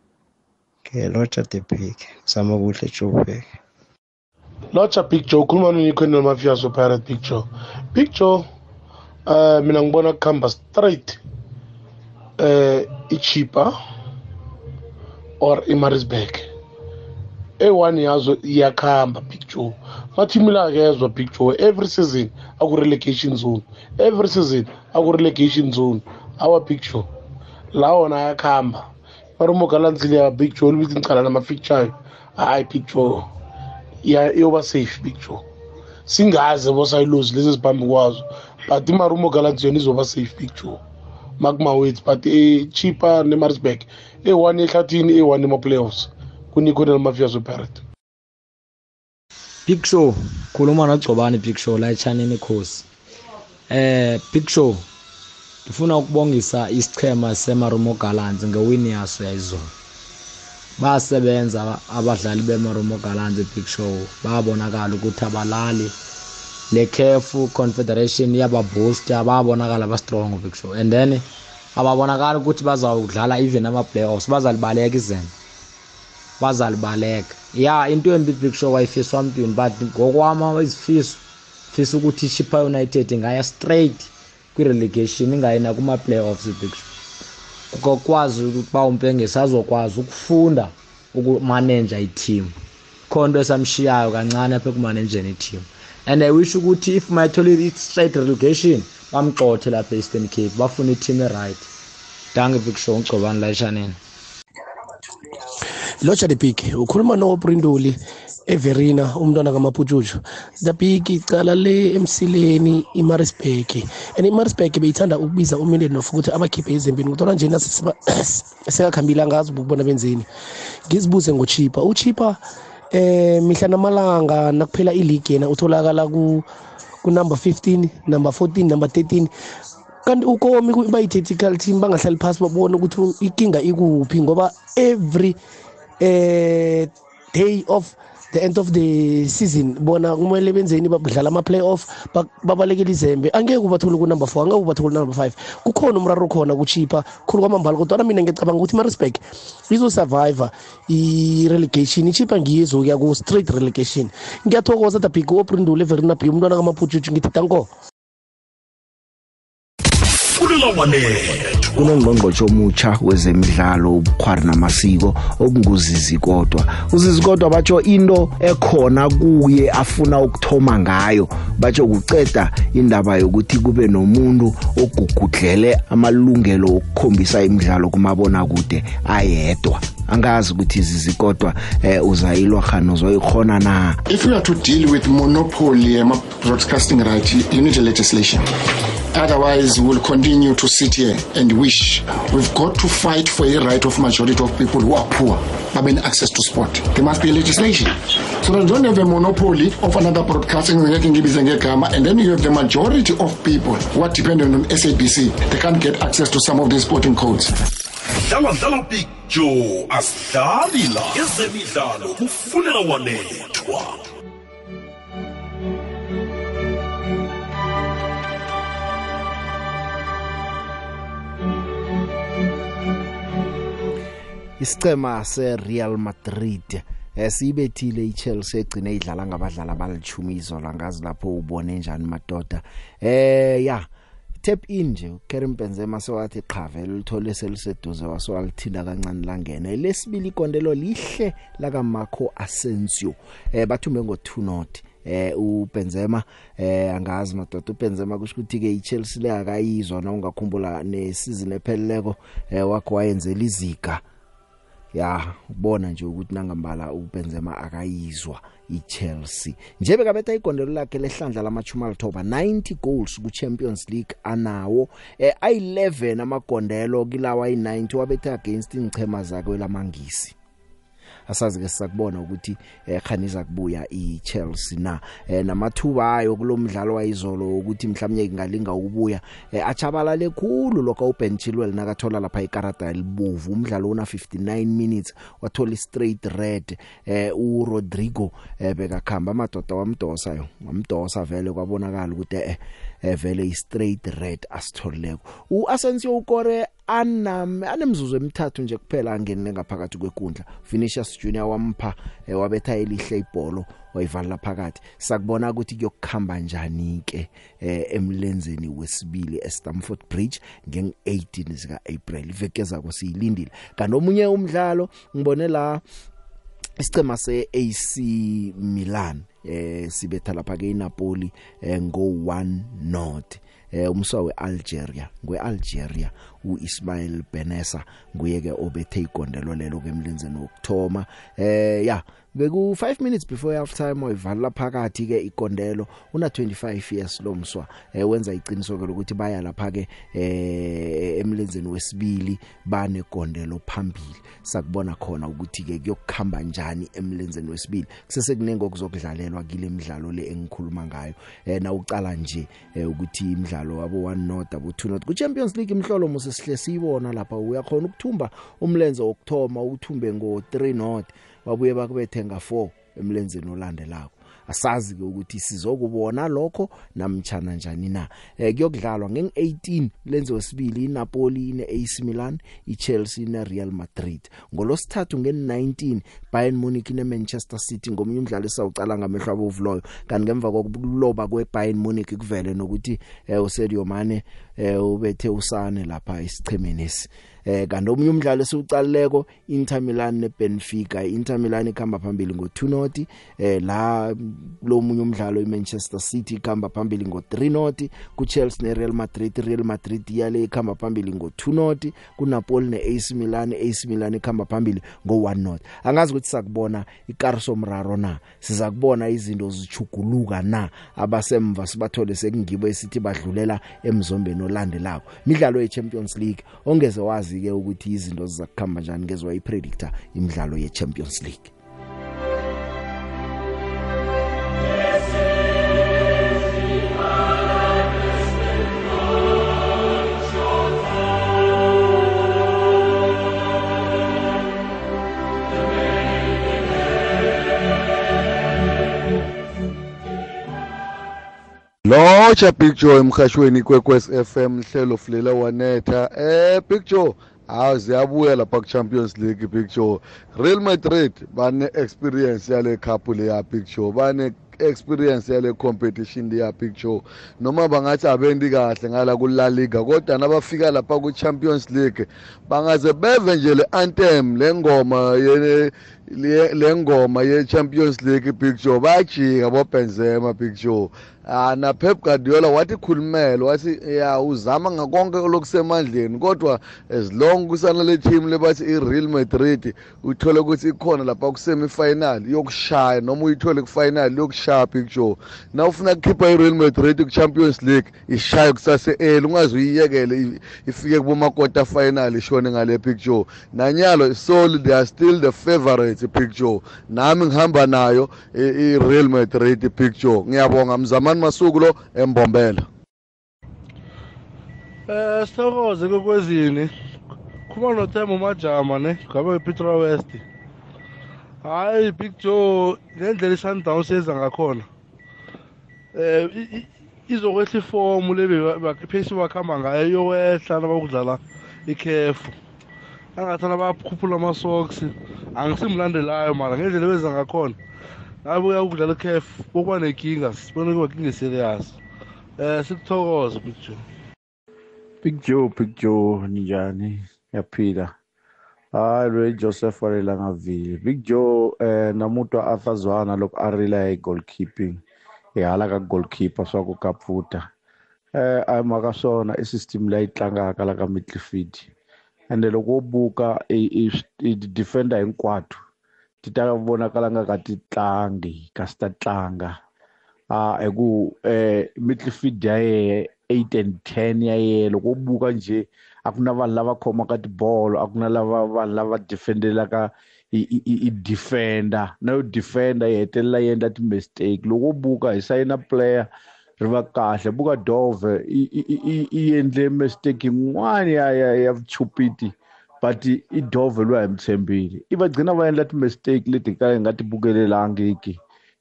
ke lotsha the big zama kuhle Joburg lotsha big joe ukhuluma nonikhonel mafias opirate big joe big joe uh mina ngibona kuhamba straight eh ichipa or imarisburg e1 yazo iyakhamba big joe. Mathimu la kezwa big joe every season aku relegation zone every season aku relegation zone. Awa big joe la wona ayakhamba. Marumo galanzile ya big joe libithi ngicala nama-ficture hayi big joe iyoba safe big joe. Singaze bosayilozi lezi eziphambi kwazo but imarumo galanzi yona izoba safe big joe. Makumawethu but echipa nemarisburg eyi-one ehlathini eyi-one ema-playoffs kunikhona namafias weparrot big show khuluma nogcobani big show la etshanini khosi. Eh big show ngifuna ukubongisa isichema semarumo gallants ngewini yaso yayizolo. Basebenza abadlali bemarumo gallants big show babonakala ukuthi abalali. Le CAF Confederation yababooster babonakala ba strong big show. And then ababonakala ukuthi bazawudlala even ama playoffs bazalibaleka izembe. Bazalibaleka ya into embi big show wayifiswa mntwini but ngokwama izifiso fisa ukuthi ichipa united ingaya straight kwi-relegation ingayina kuma-playoffs big show kokwazi ukuthi ba umpengesi azokwazi ukufunda ukumaneja iteam. Khonto esamshiyayo kancane apha ekumanenjeni iteam. And i wish ukuthi if mayitholile i-straight relegation bamgxothe lapha e-eastern cape bafuna iteam e-right. Danke big show ngicobani la eshaneni lotsha the big ukhuluma nobrindoli everina umntwana kamaputshutshu the big icala le emsileni imarisburg and imarisburg beyithanda ukubiza umileni of ukuthi abakhiphe ezembini kuthola njena sekakhambile angazi ukubona benzeni ngizibuze ngochipa uchipa eh mihla namalanga nakuphela iligi yena utholakala ku kunumber 15 number 14 number 13 kanti ukomi bayi-tactical team bangahlali phasi babone ukuthi inkinga ikuphi ngoba every eh day of the end of the season. Bona kumele benzeni badlala ama-playoff babalekele izembe. Angeke ubathole kunumber four angeke ubathole number five. Kukhona umraro khona kuchipa khulu kwamambala kodwana mina ngiyacabanga ukuthi imarisburg izosurviva i-relegation. Ichipa ngiyo ezokuya ku-straight relegation. Ngiyathokoza dabhik obrindule verinabi umntwana kamaputshutshu ngithi tanko kunongqongqotshe omutsha wezemidlalo ubukhwari namasiko okunguzizi kodwa. Uzizi kodwa batsho into ekhona kuye afuna ukuthoma ngayo batsho kuceda indaba yokuthi kube nomuntu ogugudlele amalungelo okukhombisa imidlalo kumabona kude ayedwa. Angazi ukuthi izizi kodwa eh, uzayilwa khano zoyikhona na if you are to deal with monopoly ema broadcasting right you need a legislation Otherwise, we'll continue to sit here and wish. We've got to fight for a right of majority of people who are poor, having access to sport. There must be legislation. So that you don't have a monopoly of another broadcasting, and then you have the majority of people who are dependent on SABC. They can't get access to some of these sporting codes. dlala dlala picture asidlali la ezemidlalo kufunela wanethwa. Isicema seReal Madrid esibethile iChelsea egcine idlala ngabadlali abalithumi izolo ngazi lapho ubone njani madoda? Eh ya tap in nje uKarim Benzema sewathi qhave lithole seliseduze waswalithinda kancane langena. Lesibili ikondelo lihle laka Marco Asensio. Eh bathumbe ngo 2 not eh uBenzema eh angazi madoda uBenzema kusho ukuthi ke iChelsea le akayizwa na ungakhumbula nesizini epheleleko eh wakho wayenzela iziga. Ya ubona nje ukuthi nangambala uBenzema akayizwa iChelsea. Njebe kabetha igondelo lakhe lehlandla lamachuma alithoba 90 goals ku Champions League anawo. Eh ay11 amagondelo kilawa ay90 wabetha against ingchema zakhe lamangisi asazi ke sisakubona ukuthi eh khaniza kubuya iChelsea na. Eh namathuba ayo kulomdlalo wayizolo ukuthi mhlawumnye ingalinga ukubuya eh achabalale khulu lokho uBen Chilwell nakathola lapha ikarata elibovu. Umdlalo una 59 minutes wathola straight red. Eh uRodrigo eh bekakhamba amadoda wamdosa yo wamdosa vele kwabonakala ukuthi eh eh vele i straight red asitholeko uAsensio ukore anam anemzuzu emithathu nje kuphela angenile ngaphakathi kwenkundla. Vinicius Junior wampha eh, wabetha elihle ibhola wayivala phakathi. Sakubona ukuthi kuyokukhamba njani ke eh, emlenzeni wesibili eStamford Bridge ngeng18 zika April ivekeza ko siyilindile kanti omunye umdlalo ngibone la isicema seAC Milan eh sibetha lapha ke iNapoli eh, ngo 1 not eh umswa weAlgeria ngweAlgeria uIsmail Benessa nguye ke obethe igondelo lelo kemlenzeni wokthoma eh ya beku 5 minutes before half time wayivala phakathi ke ikondelo una 25 years lo mswa eh wenza iqiniso ke ukuthi baya lapha ke eh emlenzeni wesibili bane gondelo phambili. Sakubona khona ukuthi ke kuyokukhamba njani emlenzeni wesibili. Kusese kunenge okuzokudlalelwa kile imidlalo le engikhuluma ngayo. Eh na uqala nje eh, ukuthi imidlalo wabo 1 not abo 2 not ku Champions League imhlolo mose sihle siyibona lapha. Uyakhona ukuthumba umlenze wokthoma uthumbe ngo 3 not babuye bakubethe nga 4 emlenzeni olandelako. Asazi ke ukuthi sizokubona lokho namtjana njani na. Eh kuyokudlalwa ngeng18 lenze wesibili iNapoli ine AC Milan iChelsea ne Real Madrid. Ngolosithathu nge19 Bayern Munich ne Manchester City ngomunye umdlalo esawucala ngamehlo abovuloyo kanti ngemva kokuloba kweBayern Munich kuvele nokuthi eh uSadio Mane eh ubethe usane lapha isichemeni esi. Eh kanti omunye umdlalo esiucalileko Inter Milan neBenfica. Inter Milan ikhamba phambili ngo2 not eh la lo munye umdlalo iManchester City ikhamba phambili ngo3 not kuChelsea neReal Madrid. Real Madrid yale ikhamba phambili ngo2 not kuNapoli neAC Milan. AC Milan ikhamba phambili ngo1 not angazi ukuthi sakubona ikariso mraro na? Siza kubona izinto zichuguluka na? Abasemva sibathole sekungibo esithi badlulela emzombeni olandelako. Midlalo yeChampions League ongeze wazi ke ukuthi izinto zizakukhamba njani ngezwe ipredictor imidlalo yeChampions League. Lotsha joe emhashweni kwekwes FM hlelo fulela wanetha. Eh joe hawu ziyabuya lapha ku-champions league joe. Real madrid bane-experience yale cup leya big joe bane experience yale competition leya joe. Noma bangathi abendi kahle ngala kula liga kodwa nabafika lapha ku-champions league bangaze beve nje le anthem le ngoma le ngoma ye-champions league big joe bayajika bobenzema big joe ah na Pep Guardiola wathi khulumela wathi ya uzama ngakonke lokusemandleni kodwa as long kusana le team lebathi iReal Madrid uthole ukuthi ikhona lapha kusemi final yokushaya noma uyithole ku final yokushaya picture na ufuna ukukhipha iReal Madrid ku Champions League ishaya kusase early ungaze uyiyekele ifike kubo quarter final ishone ngale picture nanyalo so they are still the favorites picture. Nami ngihamba nayo iReal Madrid picture. Ngiyabonga mzamani masuku lo embombela. Eh sithokoze kokwezini. Khuma nothemba umajama ne ngabe Petra West. Hayi Big Joe ngendlela iSundowns yenza ngakhona. Eh izokwehla ifomu lebe baphesi bakhamba ngayo yokwehla nabakudlala ikhefu. Angathana bakhuphula ama-socks. Angisimlandelayo mara ngendlela benza ngakhona. Nabuya ukudlala ikhefu kokuba nenkinga sibone kuba kinga serious eh sikuthokoze big joe. Big joe big joe ninjani? Yaphila hayi loyi joseph warela ngavile. Big joe eh namuntwa afazwana loko a rila hi goalkeeping ehala ka goalkeeper swa ku kapfuta eh a maka swona i system leyi tlangaka la ka midfield ende loko wo buka i defender hinkwato ti ta vonakala nga ka ti tlangi kasi ta tlanga ah hi ku eh midfield ya yehe eight and ten ya yehe loko u buka njhe a ku na vanhu lava khomaka tibolo a ku na lava vanhu lava defendelaka i, defender. Na yo defender yi hetelela yi endla ti-mistake loko u buka hi sayina player ri va kahle buka dove i endle mistake yin'wana ya ya ya vuchupiti but i dove loyi a hi mi tshembile i va gcina va endla ti-mistake leti ka hi nga ti bukelelangiki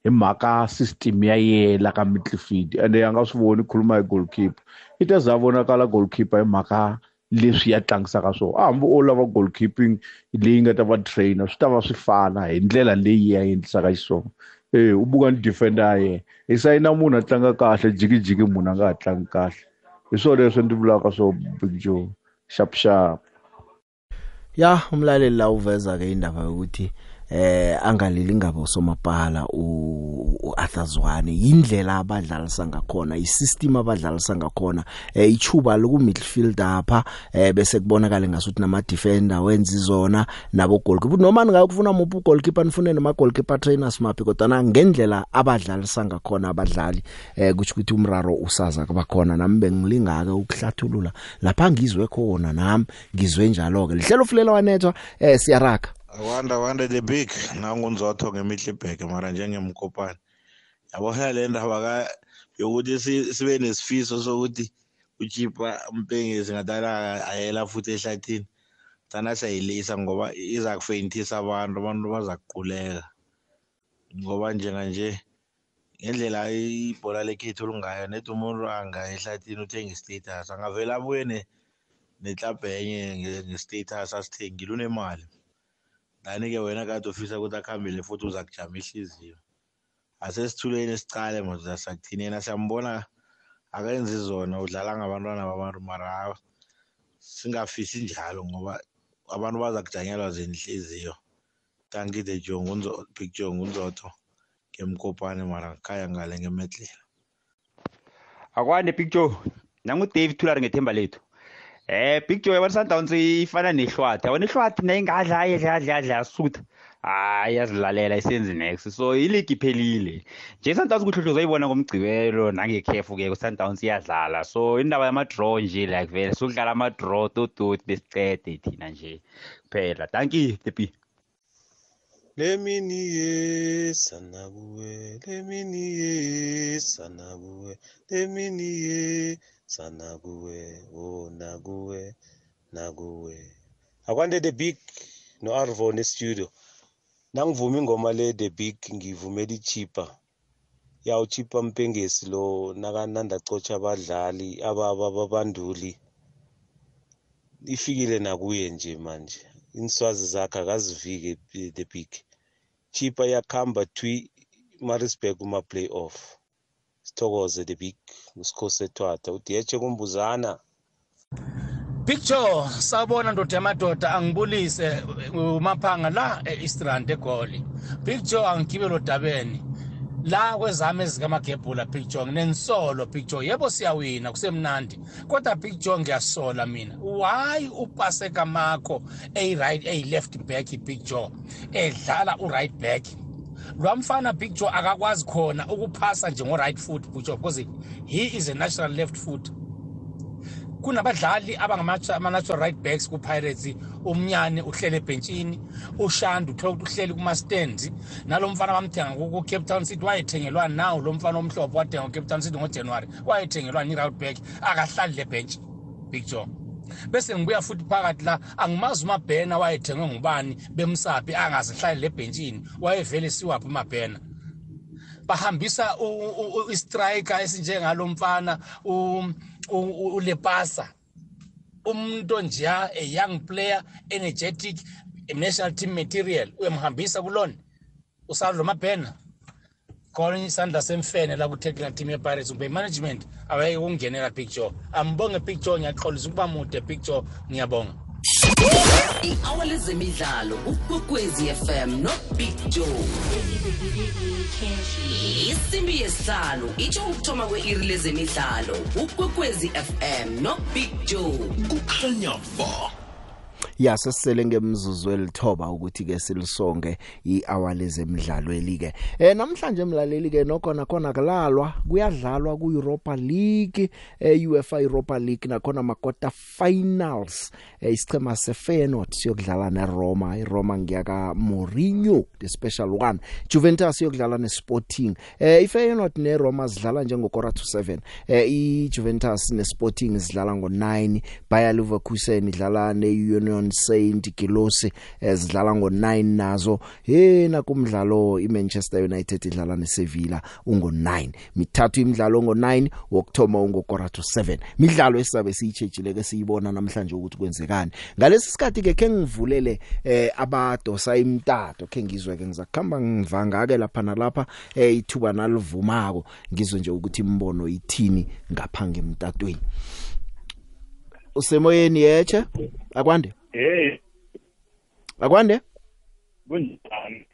hi mhaka system ya yela ka midfield ende ya nga swi voni khuluma hi goalkeeper. I ta za vonakala goalkeeper hi mhaka leswi ya tlangisaka swona. A hambi o lava goalkeeping leyi nga ta va trainer swi ta va swi fana hi ndlela leyi ya endlisaka xiswona. Eh u buka ni defender ya yena. Hi sayina munhu a tlanga kahle jikijiki munhu a nga ha tlangi kahle. Hi swona leswi ndzi vulaka swo big joe. Sharp sharp ya umlaleli la uveza ke indaba yokuthi eh angalili ngabo somapala uArthur Zwane. Indlela abadlalisa ngakhona isystem abadlalisa ngakhona. Eh ichuba loku midfield apha eh bese kubonakala ngasuthi nama defender wenza izona nabo goalkeeper noma ngakufuna muphu goalkeeper nifune nama goalkeeper trainers maphi kodwa ngendlela abadlalisa ngakhona abadlali eh kuthi ukuthi umraro usaza kuba khona nami bengilingaka ukuhlathulula lapha ngizwe khona nami ngizwe njalo ke lihlelo fulela wanethwa eh siyaraka Wanda Wanda the big. Nangunzotho ngemihlibheke mara njengemkopane yabona le ndaba yokuthi sibe nesifiso sokuthi uchipa mpengezi ngadala ayela futhi ehlathini. Thana siyayilisa ngoba iza kufeyintisa abantu abantu baza kuquleka ngoba njenganje ngendlela ibhola lekhethu olungayo nethi umuntu angaya ehlathini uthenga i-status angavele abuye netlabha enye nge-status asithengile unemali. Lani-ke wena kade ufisa ukuthi akuhambele futhi uza kujama ihliziyo. Asesithuleni esicale manje sakuthinena siyambona akenzi zona udlala ngabantwana babantu mara singafisi njalo ngoba abantu baza kujanyelwa zenhliziyo tanki the jongo big jongo unzotho ngemkopane mara ngikhaya ngale ngemedlela akwande big joe. Nangudave thulari ngethemba lethu. Eh Big Joe yabona Sundowns ifana nehlwathi. Yabona ihlwathi nayingadla ayedla adla adla asutha. Hayi yazilalela isenzi next. So iligi iphelile. Nje Sundowns kuhlohlo zoyibona ngomgcibelo nangekhefu ke Sundowns iyadlala. So indaba yama draw nje like vele sokudlala ama draw tototi besicede thina nje kuphela. Thank you Tepi. Lemini ye sanakuwe, lemini ye sanakuwe, lemini ye sa nakuwe oh nakuwe nakuwe akwande the big no Arvo ne studio. Nangivuma ingoma le the big ngivumela ichipa. Yawu chipa mpengesi lo nakananda cocha abadlali ababanduli ifikile nakuye nje manje. Inswazi zakhe akazivike the big. Chipa yakhamba twi Maritzburg kuma playoff. Sithokoze the big ngusikhosi ethwatha udiyeche kumbuzana. Picture sabona ndoda yamadoda angibulise umaphanga la e-eastrand egoli. Picture angigibelo dabeni la kwezami ezikamagebhula picture nginensolo picture. Yebo siyawina kusemnandi. Kodwa picture ngiyasola mina. Why upaseka makho eyi-right eyi-left back picture edlala u-right back? Lwamfana big joe akakwazi khona ukuphasa njengo-right foot bujo because he is a natural left foot. Kunabadlali abangama-natural right backs ku-pirates umnyane uhlele ebhentshini ushanda uthola ukuthi uhleli kuma-stands. Nalo mfana bamthenga ku-cape town city wayethengelwa nawo lo mfana omhlophe wathenga ku-cape town city ngojanuwari wayethengelwa ni-rout back akahlali le bhentshi big joe. Bese ngibuya futhi phakathi la angimazi umabhena wayethengwe ngubani bemsapi angazihlali lebhentshini wayevele siwaphi umabhena. Bahambisa istriker esinjengalo mfana ulepasa umuntu njeya a young player energetic national team material uyamhambisa kulona. Usadlo mabhena? Khona isandla semfene la ku-technical team ye-pirates ube management awayeke ukungenela picture ambonge picture ngiyaxolisa ukuba mude picture ngiyabonga. I-hour lezemidlalo ukwekwezi fm nobig joe. Isimbi yesihlanu itsho ukuthoma kwe-iri lezemidlalo ukwekwezi fm nobig joe. Kukhanya ba ya sesisele ngemzuzu elithoba ukuthi ke silisonge ihour lezemidlalo elike eh namhlanje emlaleli ke nokho nakhona kulalwa kuyadlalwa ku Europa League eh UEFA Europa League nakhona makota finals eh isichema seFeyenoord siyokudlala neRoma. iRoma ngiyaka Mourinho the special one. Juventus siyokudlala neSporting. Eh iFeyenoord neRoma sidlala njengokora to 7 eh iJuventus neSporting sidlala ngo9 Bayer Leverkusen idlala neUnion Orlando Saint Gilosi ezidlala ngo9 nazo. Yena kumdlalo iManchester United idlala neSevilla ungo9 mithathu imidlalo ngo9 wokthoma ungokora to 7 midlalo esizabe siyitshejile ke siyibona namhlanje ukuthi kwenzekani. Ngalesi sikhathi ke ke ngivulele eh abadosa imtato ke ngizwe ke ngizakhamba ngivanga ke lapha nalapha eh ithuba nalivumako. Ngizwe nje ukuthi imbono ithini ngapha ngemtatweni. Usemoyeni yeche akwande? Hey. Akwande? Kunjani?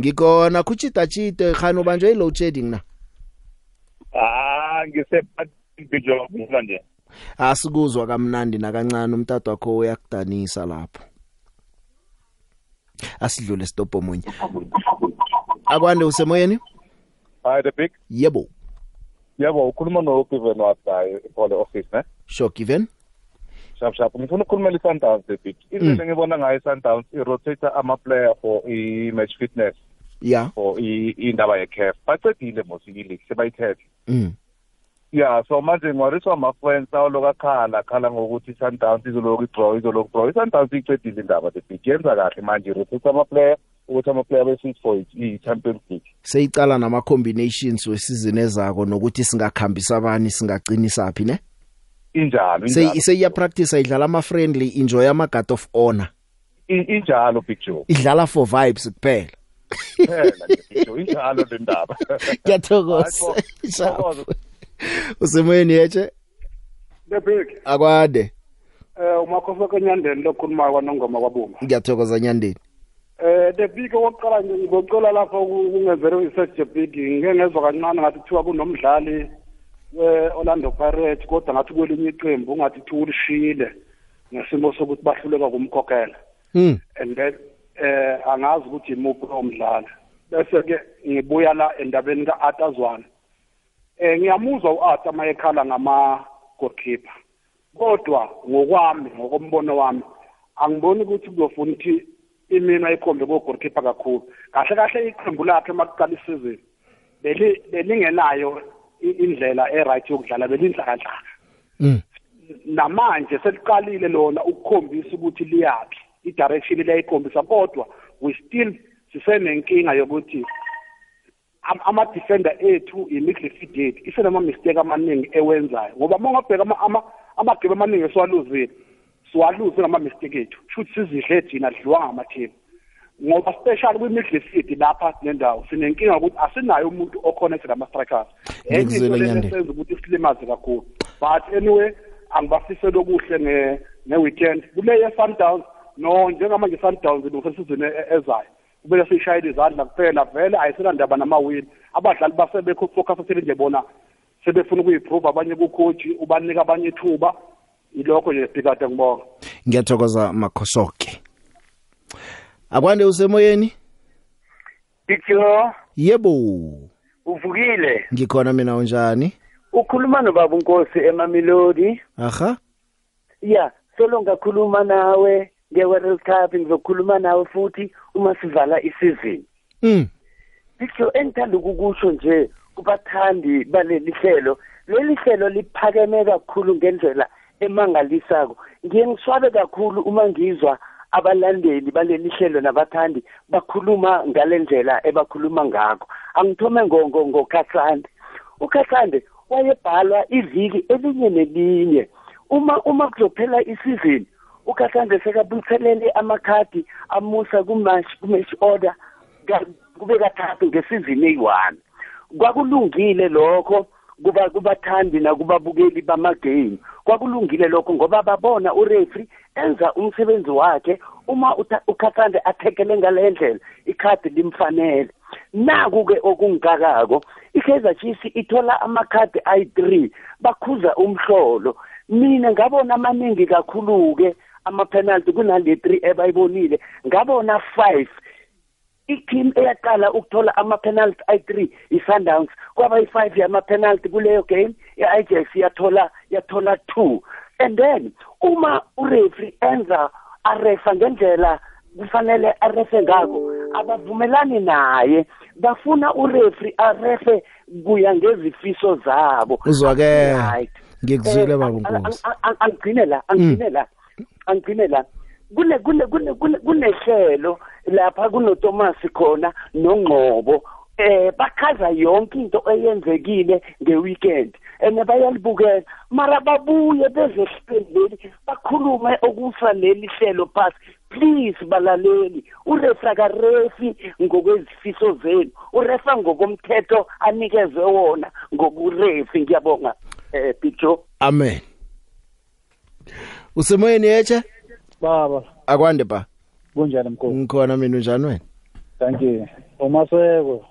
Ngikona kuchita chite khano banje i load shedding na ah ngisephathijo manje asikuzwa kamnandi nakancane umtata wakho uyakudanisa lapho. Asidlule stop omunye. Akwande usemoyeni? Hi the big. Yebo. Yebo ukhuluma no Given wasayo epole office ne? Sure given? Shap shap ngifuna ukukhuluma le Sundowns the big indlela ngibona ngayo Sundowns i rotate ama player for i match fitness. Yeah for i indaba ye CAF bacedile mos i league sebayithethe. Mm. Yeah so manje ngwariswa ama friends awoloka khala khala ngokuthi Sundowns izoloku draw izoloku draw iSundowns icedile indaba the big yenza kahle manje rotate ama player ukuthi ama player be for i Champions League. Seyicala nama combinations wesizini ezako nokuthi singakhambisa abani singaqinisa phi ne? Injalo sey injalo. seya practice idlala ama friendly enjoy ama guard of honor. I- injalo big joe. Idlala for vibes kuphela. Phela nje big joe injalo le ndaba. [laughs] Ngiyathokoza. Hayi, Shafu. usemoyeni yeche The big. Akwade eh umakhosi kenyandeni lokhuluma kwanongoma kwabuma ngiyathokoza nyandeni. Eh the big oqala nje ngicela lapha kungenzere research the big ngeke ngezwe kancane ngathi kuthiwa kunomdlali we Orlando Pirates kodwa ngathi kwelinye iqembu ngathi kuthiwa ulishile ngesimo sokuthi bahluleka kumkhokhela mm and then eh angazi ukuthi imuphi lo mdlali bese ke ngibuya la endabeni kaAtazwana eh ngiyamuzwa uArthur mayekhala ngama goalkeeper kodwa ngokwami ngokombono wami angiboni ukuthi kuzofuna ukuthi imina ikhombe ko goalkeeper kakhulu. Kahle kahle iqembu lakhe makuqala isizini beli belingenayo indlela eright yokudlala belinhlakadlala mm. Namanje seliqalile lona ukukhombisa ukuthi liyapi i-direction liyayikhombisa kodwa we still sisenenkinga yokuthi am- ama-defender ethu i-midfield yethu isenama-mistake amaningi ewenzayo. Ngoba uma ungabheka ama- ama- amagebe amaningi esiwaluzile siwaluze ngama-mistake ethu. Shuthi sizidle thina dliwa ngamathimu ngoba special kwi-midfield lapha nendawo sinenkinga yokuthi asinayo umuntu oconnect nama-strikers. Enye into Ngikuzwile, le Nyandeni. esenza ukuthi silimaze kakhulu. But anyway angibafisela okuhle nge- nge-weekend. Kule ye-sundowns no njengamanje i-sundowns ilungisesizini ezayo kumele siyishayele izandla kuphela. Vele ayisenandaba namawini abadlali basebefocusasile nje bona sebefuna ukuyiprove abanye kucoach ubanika abanye ithuba. Ilokho nje bhikade ngibonga. Ngiyathokoza makhosoke. Akwande usemoyeni? Picture yebo. Uvukile. Ngikhona mina unjani? Ukhuluma nobaba uNkosi eMamelodi aha. Ya solo ngakhuluma nawe ngeWorld Cup ngizokhuluma nawe futhi uma sivala isizini mm Picture engithanda ukukusho nje kubathandi baleli hlelo. Leli hlelo liphakeme kakhulu ngendlela emangalisako. Ngiye ngiswabe kakhulu uma ngizwa abalandeli baleli hlelo nabathandi bakhuluma ngalendlela ebakhuluma ngakho. Angithome ngo ngokhahlande ukhahlande wayebhalwa iviki elinye nelinye. Uma uma kuzophela isizini ukhahlande sekabuthelele amakhadi amusa kumatch kumatch order ka- kube kathathu ngesizini eyi-one. Kwakulungile lokho kuba kubathandi nakubabukeli bamagame. Kwakulungile lokho ngoba babona ureferee enza umsebenzi wakhe uma utha- ukhathande athekele ngale ndlela ikhadi limfanele. Naku-ke okungikakako i-kaizer chiefs ithola amakhadi ayi-three bakhuza umhlolo. Mina ngabona amaningi kakhulu-ke ama-penalty kunale three ebayibonile ngabona five i-team eyaqala ukuthola ama-penalty ayi-three i-sundowns. Kwaba i-five yama-penalty kuleyo game i-ijax yathola yathola two. And then uma ureferee enza arefa ngendlela kufanele arefe ngako abavumelani naye. Bafuna ureferee arefe kuya ngezifiso zabo. Uzwakele. Right. ngikuzwile Eh, baba ang- ang- unkosi ang- ang- angigcine la angigcine la angigcine la. Kune kune kune kune kunehlelo lapha kunoThomas khona nongqobo eh bakhaza yonke into eyenzekile ngeweekend. Ene bayalibukela. Mara babuye bezehleli bakhulume okufa leli hlelo phasi. Please balaleli urefa karefi ngokwezifiso zenu. Urefa ngokomthetho anikezwe wona ngokurefi. Ngiyabonga eh Big Joe amen. Usemoyeni yeche baba. Akwande ba kunjani mkhulu ngikhona mina unjani wena? Thank you. Umaseko.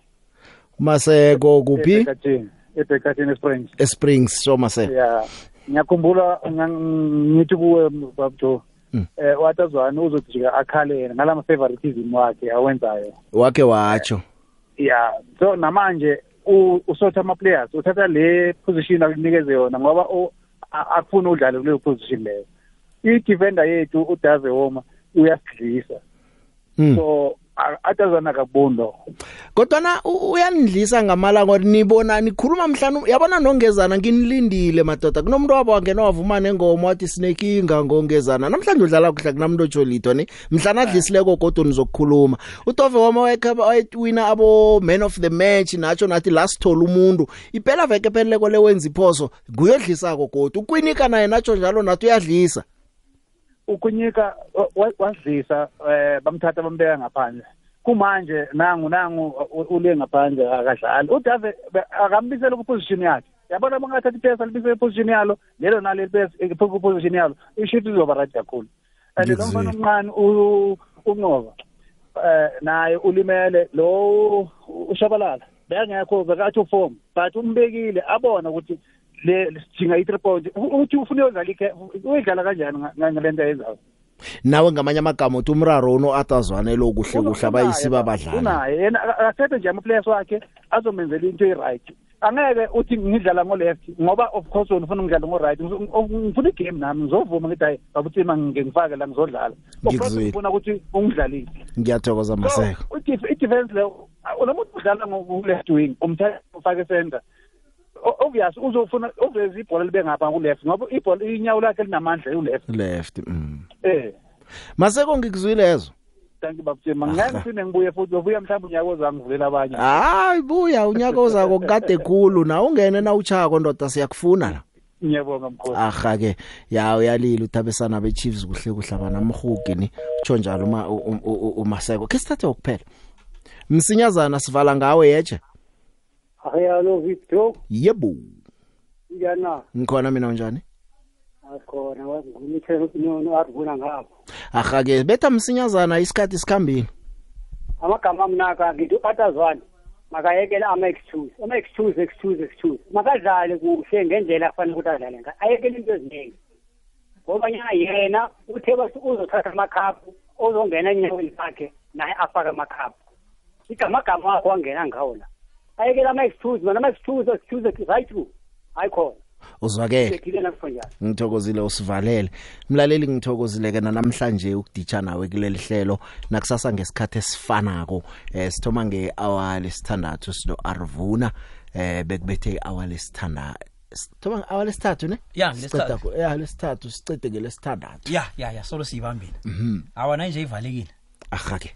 Maseko kuphi? Ebhekatini. Ebhekatini springs esprings so maseko. Ya. Ngiyakhumbula ngithi kuwe babjo Mm. eh watazwane uzojika akhalene ngalama favoritism wakhe awenzayo. Wake watsho. Ya. So namanje u- usotha ama players uthatha le position akunikeze yona ngoba u- a- akufuna udlale kuleyo position leyo. I-defender yethu udave woma uyasidlisa Mm. so a- atazwana kabundo kodwana u- uyanidlisa ngamalanga ori nibona nikhuluma mhlanu yabona nongezana nginilindile madoda. Kunomuntu wabo wangena wavuma nengoma wathi sinekinga ngongezana. Namhlanje udlala kuhle kunamuntu ojolito ni mhlana adlisileko kodwa nizokukhuluma. Utove wama wayewina abo man of the match natsho nathi la sithola umuntu. Iphela veke pheleleko lewenza iphoso. Nguyodlisako kodwa ukwinika naye natsho njalo nathi uyadlisa. Ukunyika wa- wa- wasidlisa eh bamthatha bambeka ngaphandle. Kumanje nangu nangu u- ule ngaphandle akadlali. Udave be- akambisela kuposition yakhe. Yabona bangathatha ipesa libisele iposition yalo lelo nalo ipesa kuposition yalo ishuthi izoba right kakhulu. And lo mfana omncane u- unqoba eh naye ulimele lo ushabalala. Bengekho bekathi uform but umbekile abona ukuthi le sidinga i-three point U- uthi ufuna uyodlala ikhe uyidlala kanjani nga- nga- ngale nto ayenzayo nawe ngamanye amagama uthi umraro uno atazwane lo kuhle kuhle abayisiba badlali. unaye. Yena a- akathethe nje ama-players wakhe azomenzela into e-right. Angeke uthi ngidlala ngo-left ngoba of course wena ufuna ngidlala ngo-right. Ngizo- ngifuna igame nami ngizovuma ngithi hayi babuthima ngengifake la ngizodlala. Of course Ngikuzwile. ngifuna ukuthi ungidlalise. Ngiyathokoza maseko. So, i-def- i-defense leyo lo muntu udlala ngo-left wing umthatha ufake center O- obvious uzofuna uveze ibhola libe ngapha ku-left ngoba ibhola inyawo lakhe linamandla u-left left mm. eh. Maseko ngikuzwilezo thank you babuthima ngeke [laughs] phinde ngibuye futhi ubuya mhlawumbe unyaka ozangivulela abanye. Hayi buya unyaka ozako kade khulu. Na ungene na uchako ndoda siyakufuna la. Ngiyabonga mkhosi aha ke ya uyalila uthabesana beChiefs kuhle kuhle abanamhugi ni. Utsho njalo uma u- u- u- umaseko ke sithathe ukuphela msinyazana sivala ngawe yeje Ayalo Victor. Yebo. Yana ngikhona mina unjani? Akhona wazingumithelo kunono arivuna ngapho aha ke betha msinyazana isikhathi sikhambile. Amagama amnaka ngithi atazwane makayekele ama-excuse ama-excuse excuse excuse makadlale kuhle ngendlela afanele ukuthi adlale ngayo. Ayekele into eziningi ngoba nyana yena uthe bathi uzothatha amakhaphu ozongena enyaweni zakhe naye afake amakhaphu. Igamagama wakho wangena ngawo la. Ayekele ama-excuse mana ama-excuse excuse right through hayi khona uzwakele. Sekile nakho njalo ngithokozile usivalele. Mlaleli ngithokozile ke namhlanje ukuditsha nawe kuleli hlelo. Nakusasa ngesikhathi esifanako. Eh sithoma ngehour lesithandathu sino Arvuna. Eh bekubethe hour lesithanda sithoma ngehour lesithathu ne? Ya, Siceda lesithathu. ku- ya lesithathu sicede ngelesithandathu ya ya ya solo siyibambile. Mhm. Awana nje ivalekile. Aha ke